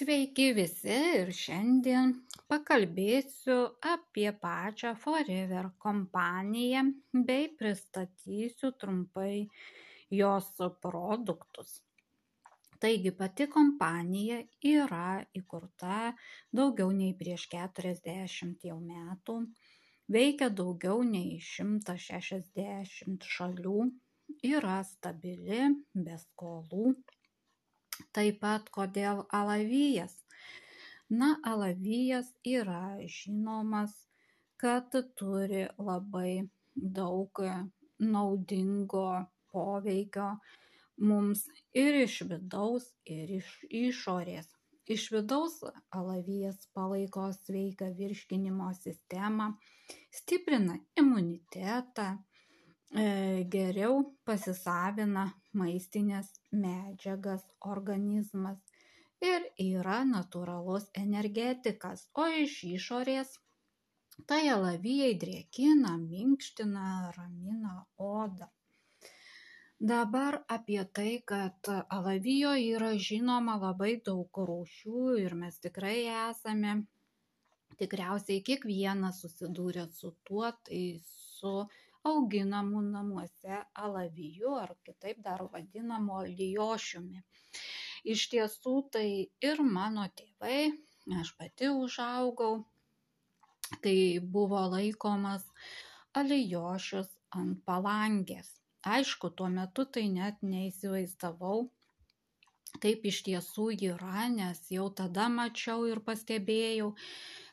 Sveiki visi ir šiandien pakalbėsiu apie pačią Forever kompaniją bei pristatysiu trumpai jos produktus. Taigi pati kompanija yra įkurta daugiau nei prieš 40 jau metų, veikia daugiau nei 160 šalių, yra stabili, be skolų Taip pat kodėl alavijas? Na, alavijas yra žinomas, kad turi labai daug naudingo poveikio mums ir iš vidaus, ir iš išorės. Iš vidaus alavijas palaiko sveiką virškinimo sistemą, stiprina imunitetą, E, geriau pasisavina maistines medžiagas organizmas ir yra natūralus energetikas, o iš išorės tai alavijai drėkina, minkština, ramina odą. Dabar apie tai, kad alavijo yra žinoma labai daug rūšių ir mes tikrai esame, tikriausiai kiekvienas susidūrė su tuo, tai su auginamų namuose alaviju ar kitaip dar vadinamu alijošiumi. Iš tiesų tai ir mano tėvai, aš pati užaugau, tai buvo laikomas alijošius ant palangės. Aišku, tuo metu tai net neįsivaizdavau, kaip iš tiesų yra, nes jau tada mačiau ir pastebėjau,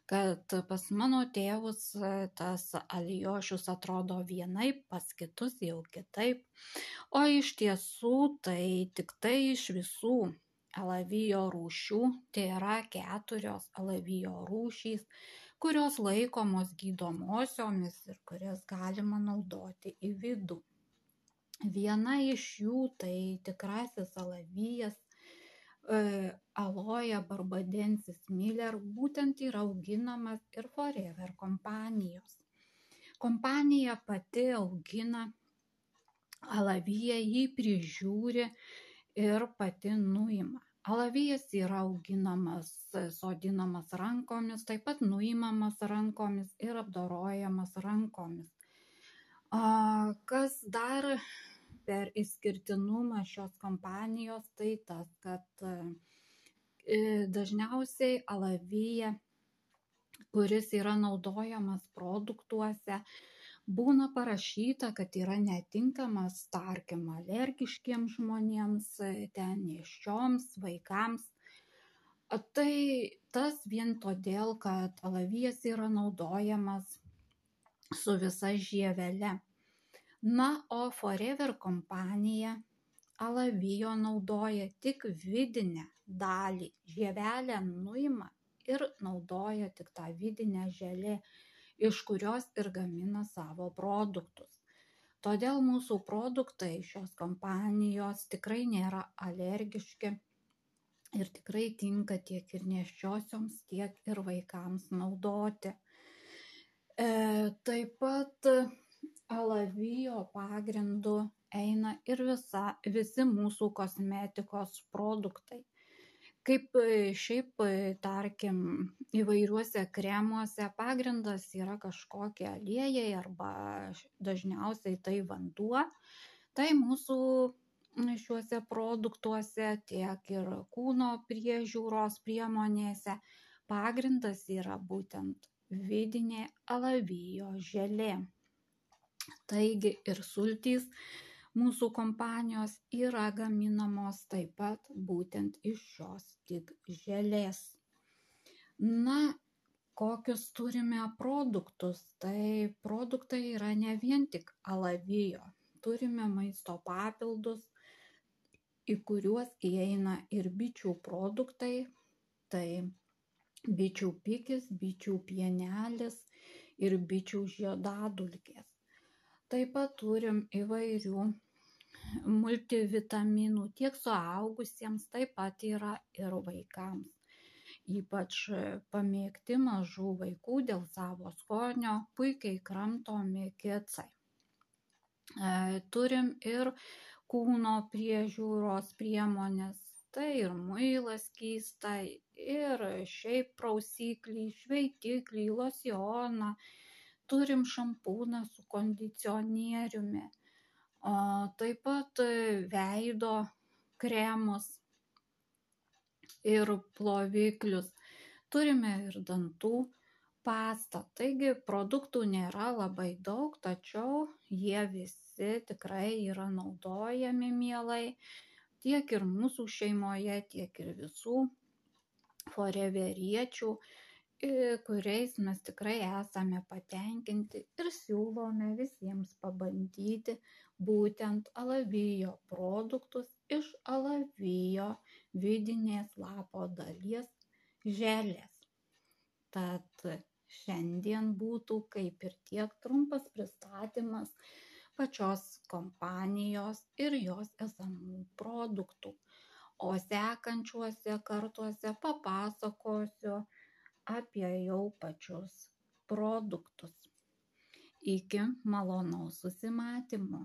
kad pas mano tėvus e, tas alijošius atrodo vienaip, pas kitus jau kitaip, o iš tiesų tai tik tai iš visų alavijo rūšių, tai yra keturios alavijo rūšys, kurios laikomos gydomosiomis ir kurias galima naudoti į vidų. Viena iš jų tai tikrasis alavijas aloja barbadensis miller būtent yra auginamas ir Forever kompanijos. Kompanija pati augina alaviją, jį prižiūri ir pati nuima. Alavijas yra auginamas, sodinamas rankomis, taip pat nuimamas rankomis ir apdorojamas rankomis. Kas dar per išskirtinumą šios kompanijos tai tas, kad e, dažniausiai alavija, kuris yra naudojamas produktuose, būna parašyta, kad yra netinkamas, tarkim, alergiškiems žmonėms, ten neščioms, vaikams. Tai tas vien todėl, kad alavijas yra naudojamas su visa žievele na o forever kompanija alavijo naudoja tik vidinę dalį žievelę nuima ir naudoja tik tą vidinę želė iš kurios ir gamina savo produktus todėl mūsų produktai šios kompanijos tikrai nėra alergiški ir tikrai tinka tiek ir nėščiosioms, tiek ir vaikams naudoti. E, taip pat alavijo pagrindu eina ir visa, visi mūsų kosmetikos produktai. Kaip e, šiaip, e, tarkim, įvairiuose kremuose pagrindas yra kažkokie aliejai arba dažniausiai tai vanduo, tai mūsų šiuose produktuose, tiek ir kūno priežiūros priemonėse pagrindas yra būtent vidinė alavijo želė. Taigi ir sultys mūsų kompanijos yra gaminamos taip pat būtent iš šios tik želės. Na, kokius turime produktus? Tai produktai yra ne vien tik alavijo. Turime maisto papildus, į kuriuos įeina ir bičių produktai, tai bičių pikis, bičių pienelis ir bičių žiedadulkės. Taip pat turim įvairių multivitaminų tiek suaugusiems, taip pat yra ir vaikams. Ypač pamėgti mažų vaikų dėl savo skonio, puikiai kramtomi kicai. E, turim ir kūno priežiūros priemonės, tai ir muilas skysta ir šiaip prausiklį šveitiklį losjoną turim šampūną su kondicionieriumi taip pat veido kremus ir ploviklius. Turime ir dantų pastą. Taigi produktų nėra labai daug tačiau jie visi tikrai yra naudojami mielai tiek ir mūsų šeimoje tiek ir visų foreveriečių kuriais mes tikrai esame patenkinti ir siūlome visiems pabandyti būtent alavijo produktus iš alavijo vidinės lapo dalies želės tad šiandien būtų kaip ir tiek trumpas pristatymas pačios kompanijos ir jos esamų produktų. O sekančiuose kartuose papasakosiu apie jau pačius produktus. Iki malonaus susimatymo.